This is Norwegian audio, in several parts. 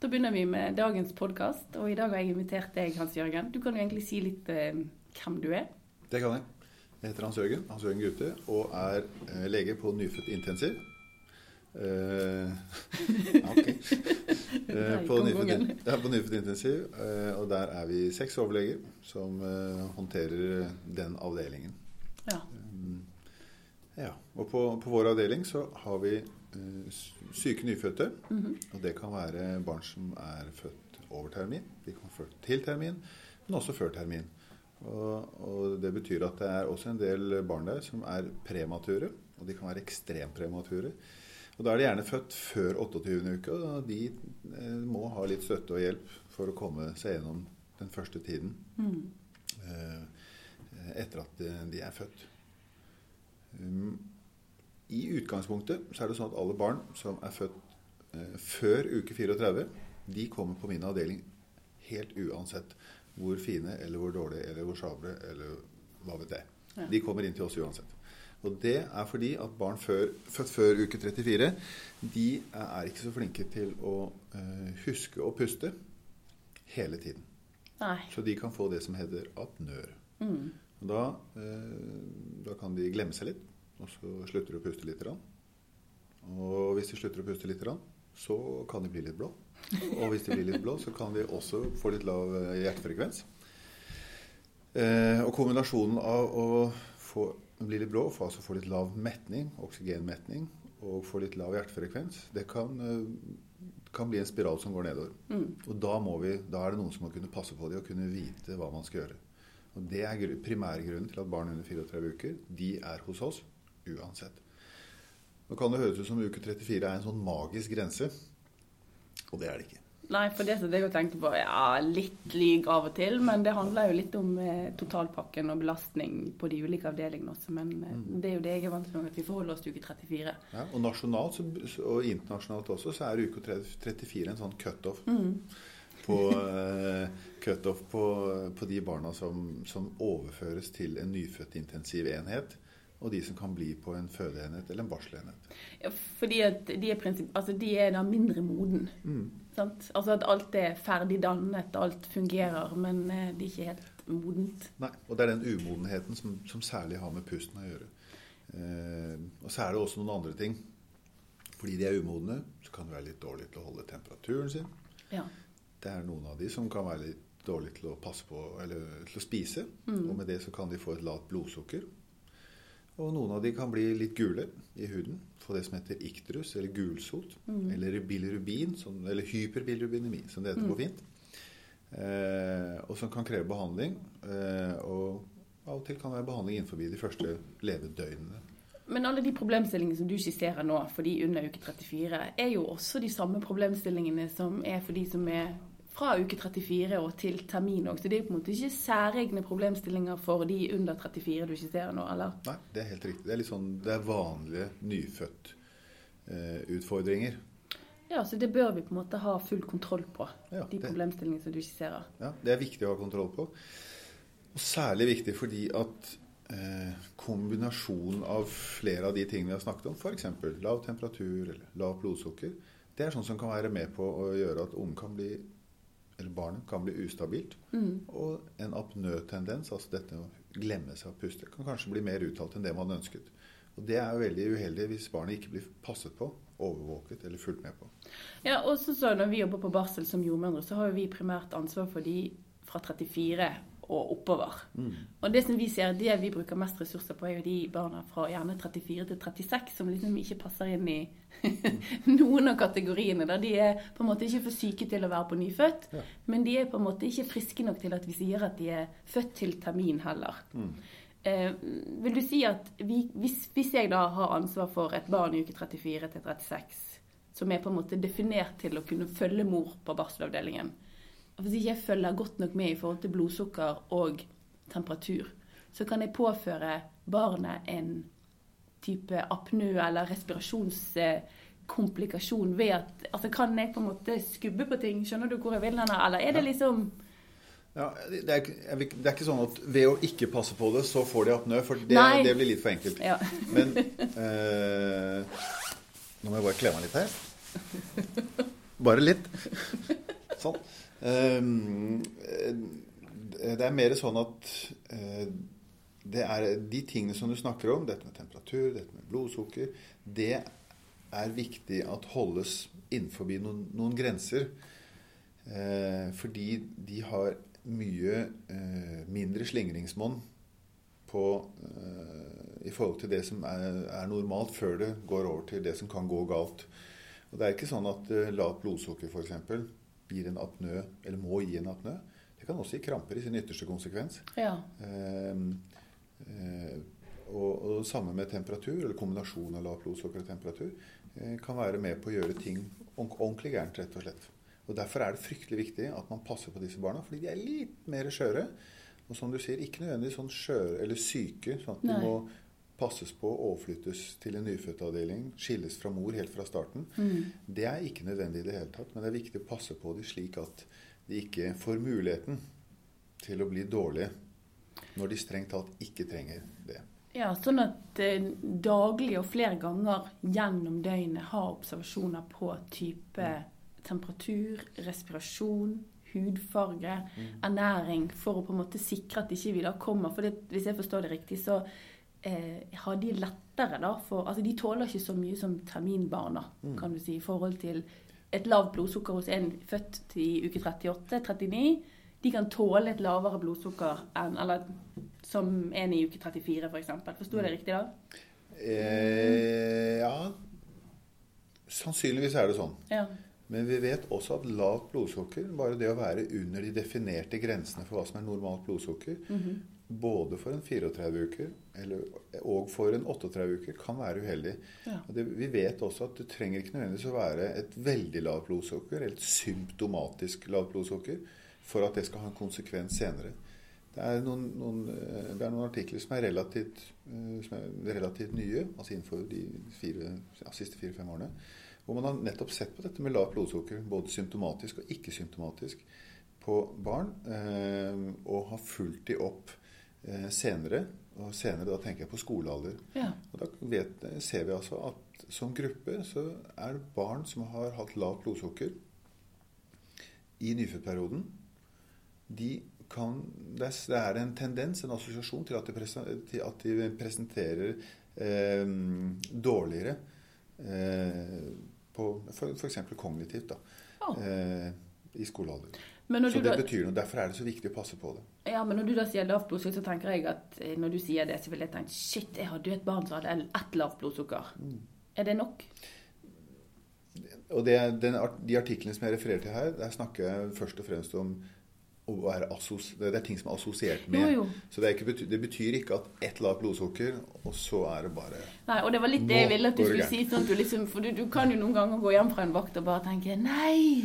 Da begynner vi med dagens podkast, og i dag har jeg invitert deg, Hans Jørgen. Du kan jo egentlig si litt eh, hvem du er. Det kan jeg. Jeg heter Hans Jørgen Hans Jørgen Gute og er eh, lege på nyfødt intensiv. Eh, ok. Eh, på, nyfødt, ja, på nyfødt intensiv. Eh, og der er vi seks overleger som eh, håndterer den avdelingen. Ja. Um, ja. Og på, på vår avdeling så har vi syke nyfødte. Mhm. Og det kan være barn som er født over termin. De kan være født til termin, men også før termin. Og, og Det betyr at det er også en del barn der som er premature. Og de kan være ekstremt premature. Og Da er de gjerne født før 28. uke, og de eh, må ha litt støtte og hjelp for å komme seg gjennom den første tiden Mm. eh, etter at de, de er født. I utgangspunktet så er det sånn at alle barn som er født eh, før uke 34, de kommer på min avdeling helt uansett hvor fine eller hvor dårlige eller hvor sjable eller hva vet jeg. Ja. De kommer inn til oss uansett. Og det er fordi at barn før, født før uke 34, de er ikke så flinke til å eh, huske å puste hele tiden. Nei. Så de kan få det som heter apnør. Mm. Da, eh, da kan de glemme seg litt, og så slutter du å puste litt. Og hvis de slutter å puste litt, så kan de bli litt blå. Og hvis de blir litt blå, så kan de også få litt lav eh, hjertefrekvens. Eh, og kombinasjonen av å få, bli litt blå og få, altså få litt lav metning, oksygenmetning, og få litt lav hjertefrekvens, det kan, eh, kan bli en spiral som går nedover. Mm. Og da, må vi, da er det noen som må kunne passe på dem og kunne vite hva man skal gjøre. Og Det er gru- primærgrunnen til at barn under 34 uker de er hos oss uansett. Nå kan det høres ut som uke 34 er en sånn magisk grense, og det er det ikke. Nei, for det som jeg tenkte på, ja, litt lyg av og til, men det handler jo litt om eh, totalpakken og belastning på de ulike avdelingene også. Men eh, Mm. det er jo det jeg er vant med, at vi forholder oss til uke 34. Ja, og nasjonalt og internasjonalt også så er uke 34 en sånn cutoff Mm. på, eh, cutoff på, på de barna som, som overføres til en nyfødt intensivenhet, og de som kan bli på en fødeenhet eller en barselenhet. Ja, fordi at de er, altså de er da mindre moden. Mm. Sant? Altså at alt er ferdig dannet, alt fungerer, men eh, det er ikke helt modent. Nei, og det er den umodenheten som, som særlig har med pusten å gjøre. Eh, og så er det også noen andre ting. Fordi de er umodne, så kan de være litt dårlige til å holde temperaturen sin. Ja. Det er noen av de som kan være litt dårlige til å passe på, eller til å spise. Mm. Og med det så kan de få et lavt blodsukker. Og noen av de kan bli litt gule i huden. Få det som heter ikterus, eller gulsot. Mm. Eller bilirubin, som, eller hyperbilirubinemi, som det heter på Mm. fint. Eh, og som kan kreve behandling. Eh, og av og til kan det være behandling innenfor de første levedøgnene. Men alle de problemstillingene som du skisserer nå for de under uke 34, er jo også de samme problemstillingene som er for de som er fra uke 34 og til termin òg. Så det er jo på en måte ikke særegne problemstillinger for de under 34 du skisserer nå, eller? Nei, det er helt riktig. Det er, litt sånn, det er vanlige nyfødt eh. Ja, så det bør vi på en måte ha full kontroll på, Ja, de det- problemstillingene som du skisserer. Ja, Det er viktig å ha kontroll på. Og særlig viktig fordi at eh, kombinasjonen av flere av de tingene vi har snakket om, f.eks. lav temperatur eller lav blodsukker, det er sånn som kan være med på å gjøre at ungen kan bli eller barnet kan bli ustabilt. Mm. Og en apnøtendens, altså dette å glemme seg å puste, kan kanskje bli mer uttalt enn det man ønsket. Og Det er jo veldig uheldig hvis barnet ikke blir passet på, overvåket eller fulgt med på. Ja, og så så når vi jobber på barsel som jordmødre, så har jo vi primært ansvar for de fra 34 og oppover. Og det som vi ser, det vi bruker mest ressurser på, er jo de barna fra gjerne 34 til 36 som liksom ikke passer inn i noen av kategoriene. Da de er på en måte ikke for syke til å være på nyfødt, Ja. men de er på en måte ikke friske nok til at vi sier at de er født til termin heller. Eh, vil du si at vi, hvis, hvis jeg da har ansvar for et barn i uke 34 til 36, som er på en måte definert til å kunne følge mor på barselavdelingen, hvis ikke jeg følger godt nok med i forhold til blodsukker og temperatur, så kan jeg påføre barnet en type apnø eller respirasjonskomplikasjon ved at Altså kan jeg på en måte skubbe på ting? Skjønner du hvor jeg vil hen? Eller er det liksom Ja, det, er, det er ikke sånn at ved å ikke passe på det, så får de apnø. For det, det blir litt for enkelt. Ja. Men eh, Nå må jeg bare kle meg litt her. Bare litt. Sånn. Um, det er mer sånn at uh, det er de tingene som du snakker om, dette med temperatur, dette med blodsukker, det er viktig at holdes innenfor noen, noen grenser. Uh, fordi de har mye mindre slingringsmonn på i forhold til det som er, er, normalt, før det går over til det som kan gå galt. Og Det er ikke sånn at lavt blodsukker f.eks. gir en apnø, eller må gi en apnø. Det kan også gi kramper i sin ytterste konsekvens. Ja. Eh, uh, og, og det samme med temperatur, eller kombinasjon av lavt blodsukker og temperatur, kan være med på å gjøre ting ordentlig gærent, rett og slett. Og Derfor er det fryktelig viktig at man passer på disse barna, fordi de er litt mer skjøre. Og som du sier, ikke nødvendigvis sånn skjøre eller syke, sånn at de må passes på å overflyttes til en nyfødtavdeling, skilles fra mor helt fra starten. Mm. Det er ikke nødvendig i det hele tatt, men det er viktig å passe på dem slik at de ikke får muligheten til å bli dårlige når de strengt talt ikke trenger det. Ja, Sånn at eh, daglig og flere ganger gjennom døgnet har observasjoner på type mm. temperatur, respirasjon, hudfarge, mm. ernæring, for å på en måte sikre at ikke vi da kommer For det, hvis jeg forstår det riktig, så eh, har de lettere da for Altså de tåler ikke så mye som terminbarna, mm. kan du si, i forhold til et lavt blodsukker hos en født i uke 38-39. De kan tåle et lavere blodsukker enn eller, som en i uke 34, f.eks. For Forsto jeg det riktig da? Eh, ja Sannsynligvis er det sånn. Ja. Men vi vet også at lavt blodsukker, bare det å være under de definerte grensene for hva som er normalt blodsukker, mm -hmm både for en 34-uker og for en 38-uker kan være uheldig. Ja. Det, vi vet også at det trenger ikke nødvendigvis å være et veldig lavt blodsukker, eller et symptomatisk lavt blodsukker, for at det skal ha en konsekvens senere. Det er noen, noen, eh, det er noen artikler som er, relativt, eh, som er relativt, nye, altså innenfor de fire, ja, siste fire-fem årene, hvor man har nettopp sett på dette med lavt blodsukker, både symptomatisk og ikke-symptomatisk, på barn, eh, og har fulgt de opp Eh, senere. Og senere da tenker jeg på skolealder. Ja. Og da vet, ser vi altså at som gruppe så er det barn som har hatt lavt blodsukker i nyfødtperioden. De kan, det er en tendens, en assosiasjon, til at de, til at de presenterer eh, dårligere eh, på f.eks. kognitivt da, oh. eh, i skolealder. Så det da, betyr noe. Derfor er det så viktig å passe på det. Ja, men når du da sier lavt blodsukker, så tenker jeg at eh, når du sier det, så vil jeg tenke shit, jeg hadde jo et barn som hadde ett lavt blodsukker. Mm. Er det nok? Og det, den, De artiklene som jeg refererer til her, der snakker jeg først og fremst om å være det er ting som er assosiert med. Jo, jo. Så det, ikke, det, betyr ikke at ett lavt blodsukker, og så er det bare Nei, og det var litt det jeg ville at du skulle si. sånn at du liksom, For du, du, kan jo noen ganger gå hjem fra en vakt og bare tenke Nei!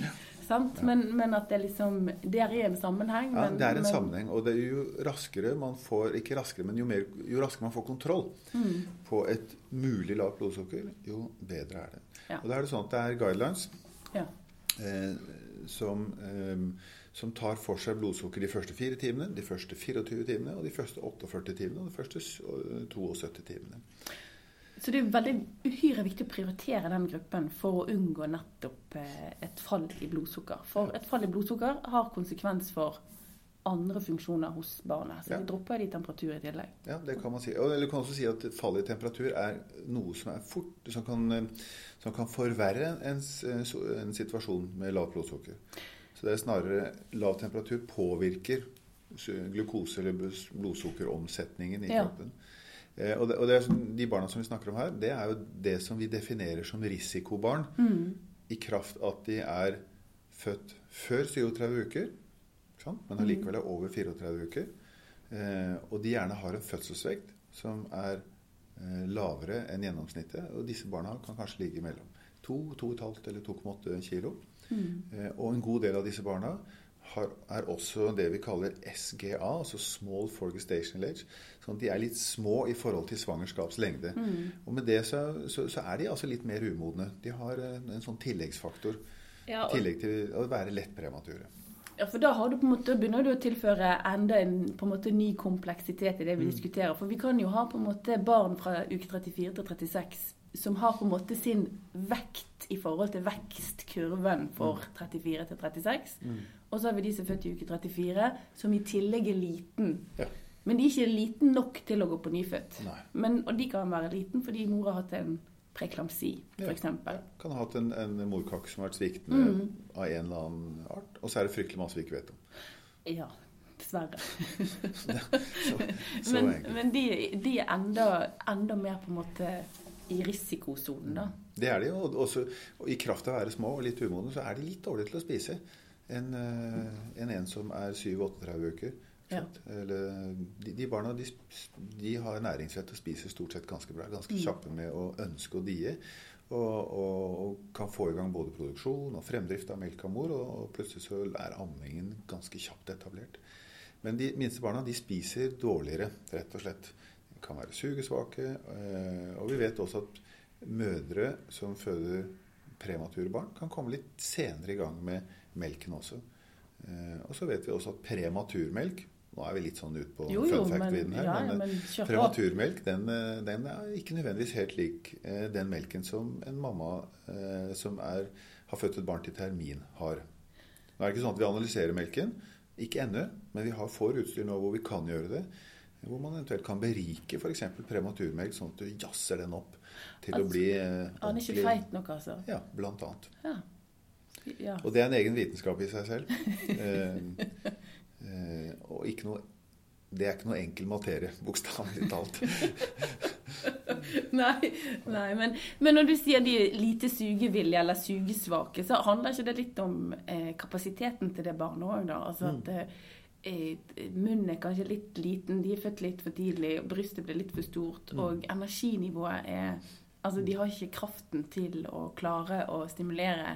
Sant? Men, men, at det liksom Det er en sammenheng. Ja, men, det er en men... sammenheng. Og jo raskere man får Ikke raskere, men jo, mer, jo raskere man får kontroll mm. på et mulig lavt blodsukker, jo bedre er det. Ja. Og da er det sånn at det er guidelines ja. eh, som, eh, som tar for seg blodsukker de første fire timene, de første 24 timene, og de første 48 timene og de første 72 timene. Så det er veldig uhyre viktig å prioritere den gruppen for å unngå nettopp eh, et fall i blodsukker. For et fall i blodsukker har konsekvens for andre funksjoner hos barnet. Så ja. de dropper de temperatur i tillegg. Ja, det kan man si. Eller du kan også si at fall i temperatur er noe som er fort, som kan, som kan forverre en, en, situasjon med lavt blodsukker. Så det er snarere lav temperatur påvirker glukose- eller blodsukkeromsetningen i kroppen. Ja. Eh, og, det, og det, De barna som vi snakker om her, det er jo det som vi definerer som risikobarn. Mm. I kraft at de er født før 37 uker, men allikevel er over 34 uker. Eh, og de gjerne har en fødselsvekt som er eh, lavere enn gjennomsnittet. Og disse barna kan kanskje ligge mellom 2, 2,5 eller 2,8 kg. Mm. Eh, og en god del av disse barna har, er også det vi kaller SGA, altså Small Forgestational Age. Sånn at de er litt små i forhold til svangerskapslengde. Mm. Og med det så, så, så, er de altså litt mer umodne. De har en, en sånn tilleggsfaktor. Ja, og... tillegg til å være lett premature. Ja, for da du måte, begynner du å tilføre enda en, en måte, ny kompleksitet i det vi mm. diskuterer. For vi kan jo ha måte barn fra uke 34 til 36 som har på en måte sin vekt i forhold til vekstkurven for 34 til 36. Og så har vi de som er født i uke 34, som i tillegg er liten. Ja. Men de er ikke liten nok til å gå på nyfødt. Men, og de kan være liten fordi mor har hatt en preklamsi, Ja. f.eks. Kan ha hatt en, en morkake som har vært sviktende av en eller annen art. Og så er det fryktelig masse vi ikke vet om. Ja, dessverre. Så, så Men, men de, de er enda, enda mer på en måte i risikosonen, da. Det er de jo. Og, og I kraft av å være små og litt umodne, så er de litt dårlige til å spise enn en, en som er 7-38 uker. Ja. Eller, de, de barna de, de har næringsvett og spiser stort sett ganske bra. Ganske kjappe med å ønske å die. Og, og, og kan få i gang både produksjon og fremdrift av melk av mor. Og, og plutselig så er ammingen ganske kjapt etablert. Men de minste barna de spiser dårligere, rett og slett. De kan være sugesvake. eh, Og vi vet også at mødre som føder premature barn, kan komme litt senere i gang med melken også. Eh, Og så vet vi også at prematurmelk Nå er vi litt sånn ut på Jo, jo, fun fact-viden her. ja, men, men eh, på. prematurmelk den, eh, den er ikke nødvendigvis helt lik den melken som en mamma som er, har født et barn til termin, har. Nå er det ikke sånn at vi analyserer melken. Ikke ennå, men vi har får utstyr nå hvor vi kan gjøre det. Hvor man eventuelt kan berike f.eks. prematurmelk, sånn at du jazzer den opp til å Altså, bli eh, Han er ikke feit nok, altså. Ja, blant annet. Ja. Ja. Og det er en egen vitenskap i seg selv. Eh, eh, og ikke noe Det er ikke noe enkel materie, bokstavelig talt. Nei, nei men, men når du sier de lite sugevillige eller sugesvake, så handler ikke det litt om eh, kapasiteten til det barnet òg, da? Altså at eh, eh, munnen er kanskje litt liten, de er født litt for tidlig, brystet blir litt for stort, og energinivået er Altså, de har ikke kraften til å klare å stimulere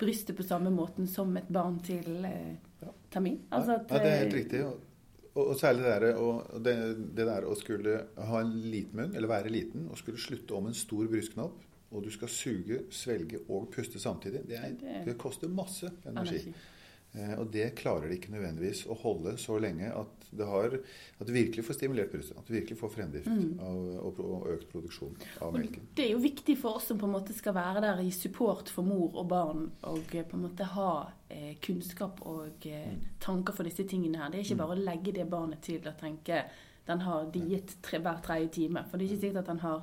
brystet på samme måten som et barn til eh, Ja. termin. Altså ja, det er helt eh, riktig. Og, og, særlig det, der, og det, det der å skulle ha en liten munn, eller være liten, og skulle slutte om en stor brystknopp, og du skal suge, svelge og puste samtidig, det, er, Det- det koster masse energi. energi. Eh, og det klarer de ikke nødvendigvis å holde så lenge at det, har, at det virkelig får stimulert brystet. At du virkelig får fremdrift Mm. av, og, og økt produksjon av melken. Det er jo viktig for oss som på en måte skal være der i support for mor og barn, og eh, på en måte ha eh, kunnskap og eh, tanker for disse tingene her. Det er ikke bare å legge det barnet til å tenke den har diet tre, hver tredje time. For det er ikke sikkert at den har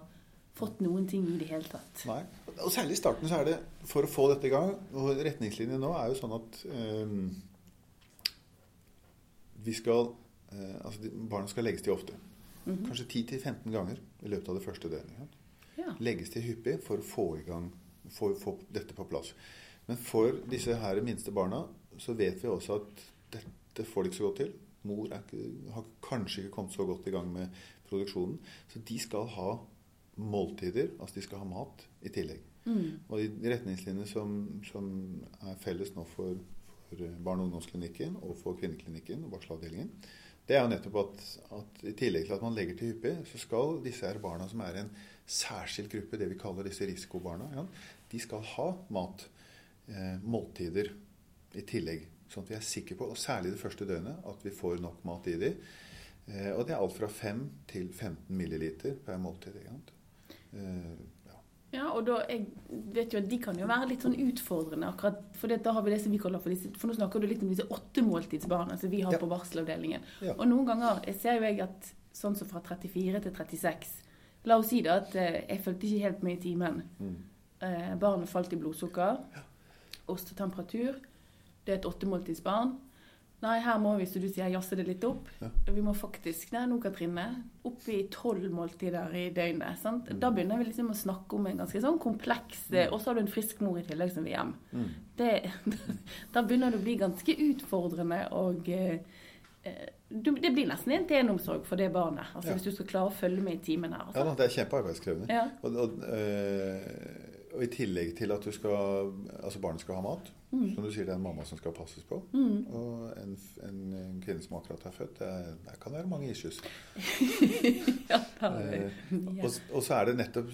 fått noen ting i det hele tatt. Nei. Og særlig i starten så er det for å få dette i gang Og retningslinjene nå er jo sånn at eh, vi skal eh, Altså barna skal legges til ofte. Mhm. Kanskje 10-15 ganger i løpet av det første døgnet. Ja. Legges til hyppig for å få i gang for å få dette på plass. Men for disse her minste barna så vet vi også at dette får de ikke så godt til. Mor ikke, har kanskje ikke kommet så godt i gang med produksjonen. Så de skal ha måltider, altså de skal ha mat i tillegg. Mm. Og de retningslinjene som, som er felles nå for, for barne- og ungdomsklinikken og for kvinneklinikken og barselavdelingen, det er jo nettopp at, at i tillegg til at man legger til hyppig, så skal disse her barna som er en særskilt gruppe, det vi kaller disse risikobarna, ja, de skal ha mat, eh, måltider, i tillegg. Sånn at vi er sikre på, og særlig det første døgnet, at vi får nok mat i de. Eh, og det er alt fra 5 til 15 milliliter per måltid. Eh, ja. Ja, og da, jeg vet jo at De kan jo være litt sånn utfordrende. akkurat, For det, da har vi det som vi kaller for disse, for nå snakker du litt om disse åttemåltidsbarna som vi har Ja. på barselavdelingen. Ja. Og noen ganger jeg ser jo jeg at sånn som fra 34 til 36 La oss si da at eh, jeg fulgte ikke helt med i timen. Mm. Eh, barnet falt i blodsukker. Ostetemperatur. Det er et åttemåltidsbarn. Nei, her må vi, som du sier, jazze det litt opp. Ja. Vi må faktisk Nei, nå, Katrine. Opp i tolv måltider i døgnet. Sant? Da begynner vi liksom å snakke om en ganske sånn kompleks mm. Og så har du en frisk mor i tillegg som vil hjem. Mm. Det, da begynner det å bli ganske utfordrende og eh, eh, Det blir nesten en til-en-omsorg for det barnet. Altså Ja. Hvis du skal klare å følge med i timen her. Altså. Ja, det er kjempearbeidskrevende. Ja. Og, og, eh, og i tillegg til at du skal, altså barnet skal ha mat, Mm. som du sier det er en mamma som skal passes på, Mm. og en, en, en kvinne som akkurat er født, det, det kan være mange issues. ja. Eh. Og, og så er det nettopp,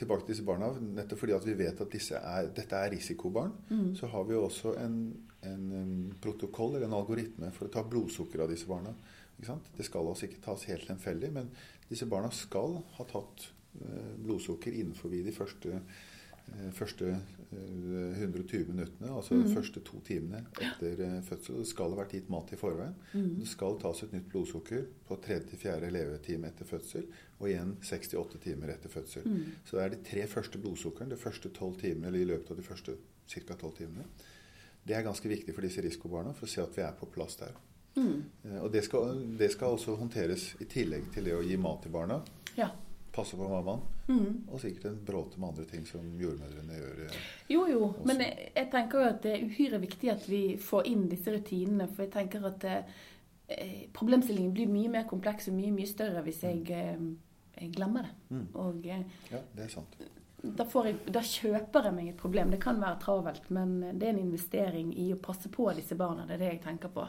tilbake til disse barna, nettopp fordi at vi vet at disse er, dette er risikobarn, Mm. så har vi også en, en, en protokoll eller en algoritme for å ta blodsukker av disse barna. Det skal altså ikke tas helt lemfeldig, men disse barna skal ha tatt blodsukker innenfor de første, eh, første eh, 120 minuttene, altså de første to timene etter eh, fødsel. Det skal ha vært gitt mat i forveien. Det skal tas et nytt blodsukker på tredje til fjerde levetime etter fødsel, og igjen 68 timer etter fødsel. Så det er de tre første blodsukkerne de første 12 timene, eller i løpet av de første ca. 12 timene. Det er ganske viktig for disse risikobarna for å se at vi er på plass der. Mm. Og det skal, det skal også håndteres i tillegg til det å gi mat til barna. Ja. Passe på mammaen. Og sikkert en bråte med andre ting som jordmødrene gjør. Jo, Jo, jo, men jeg, jeg tenker jo at det er uhyre viktig at vi får inn disse rutinene. For jeg tenker at eh, problemstillingen blir mye mer kompleks og mye, mye større hvis jeg, eh, jeg glemmer det. Og eh, Ja, det er sant. da, får jeg, da kjøper jeg meg et problem. Det kan være travelt, men det er en investering i å passe på disse barna. Det er det jeg tenker på.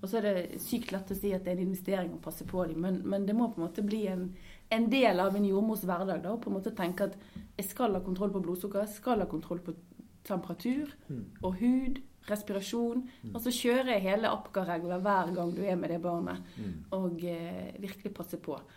Og så er det sykt lett å si at det er en investering å passe på dem, men, men det må på en måte bli en, en del av en jordmors hverdag. da, og på en måte tenke at jeg skal ha kontroll på blodsukker, jeg skal ha kontroll på temperatur og hud, respirasjon. Og så kjører jeg hele Apgar-regler hver gang du er med det barnet, og eh, virkelig passe på.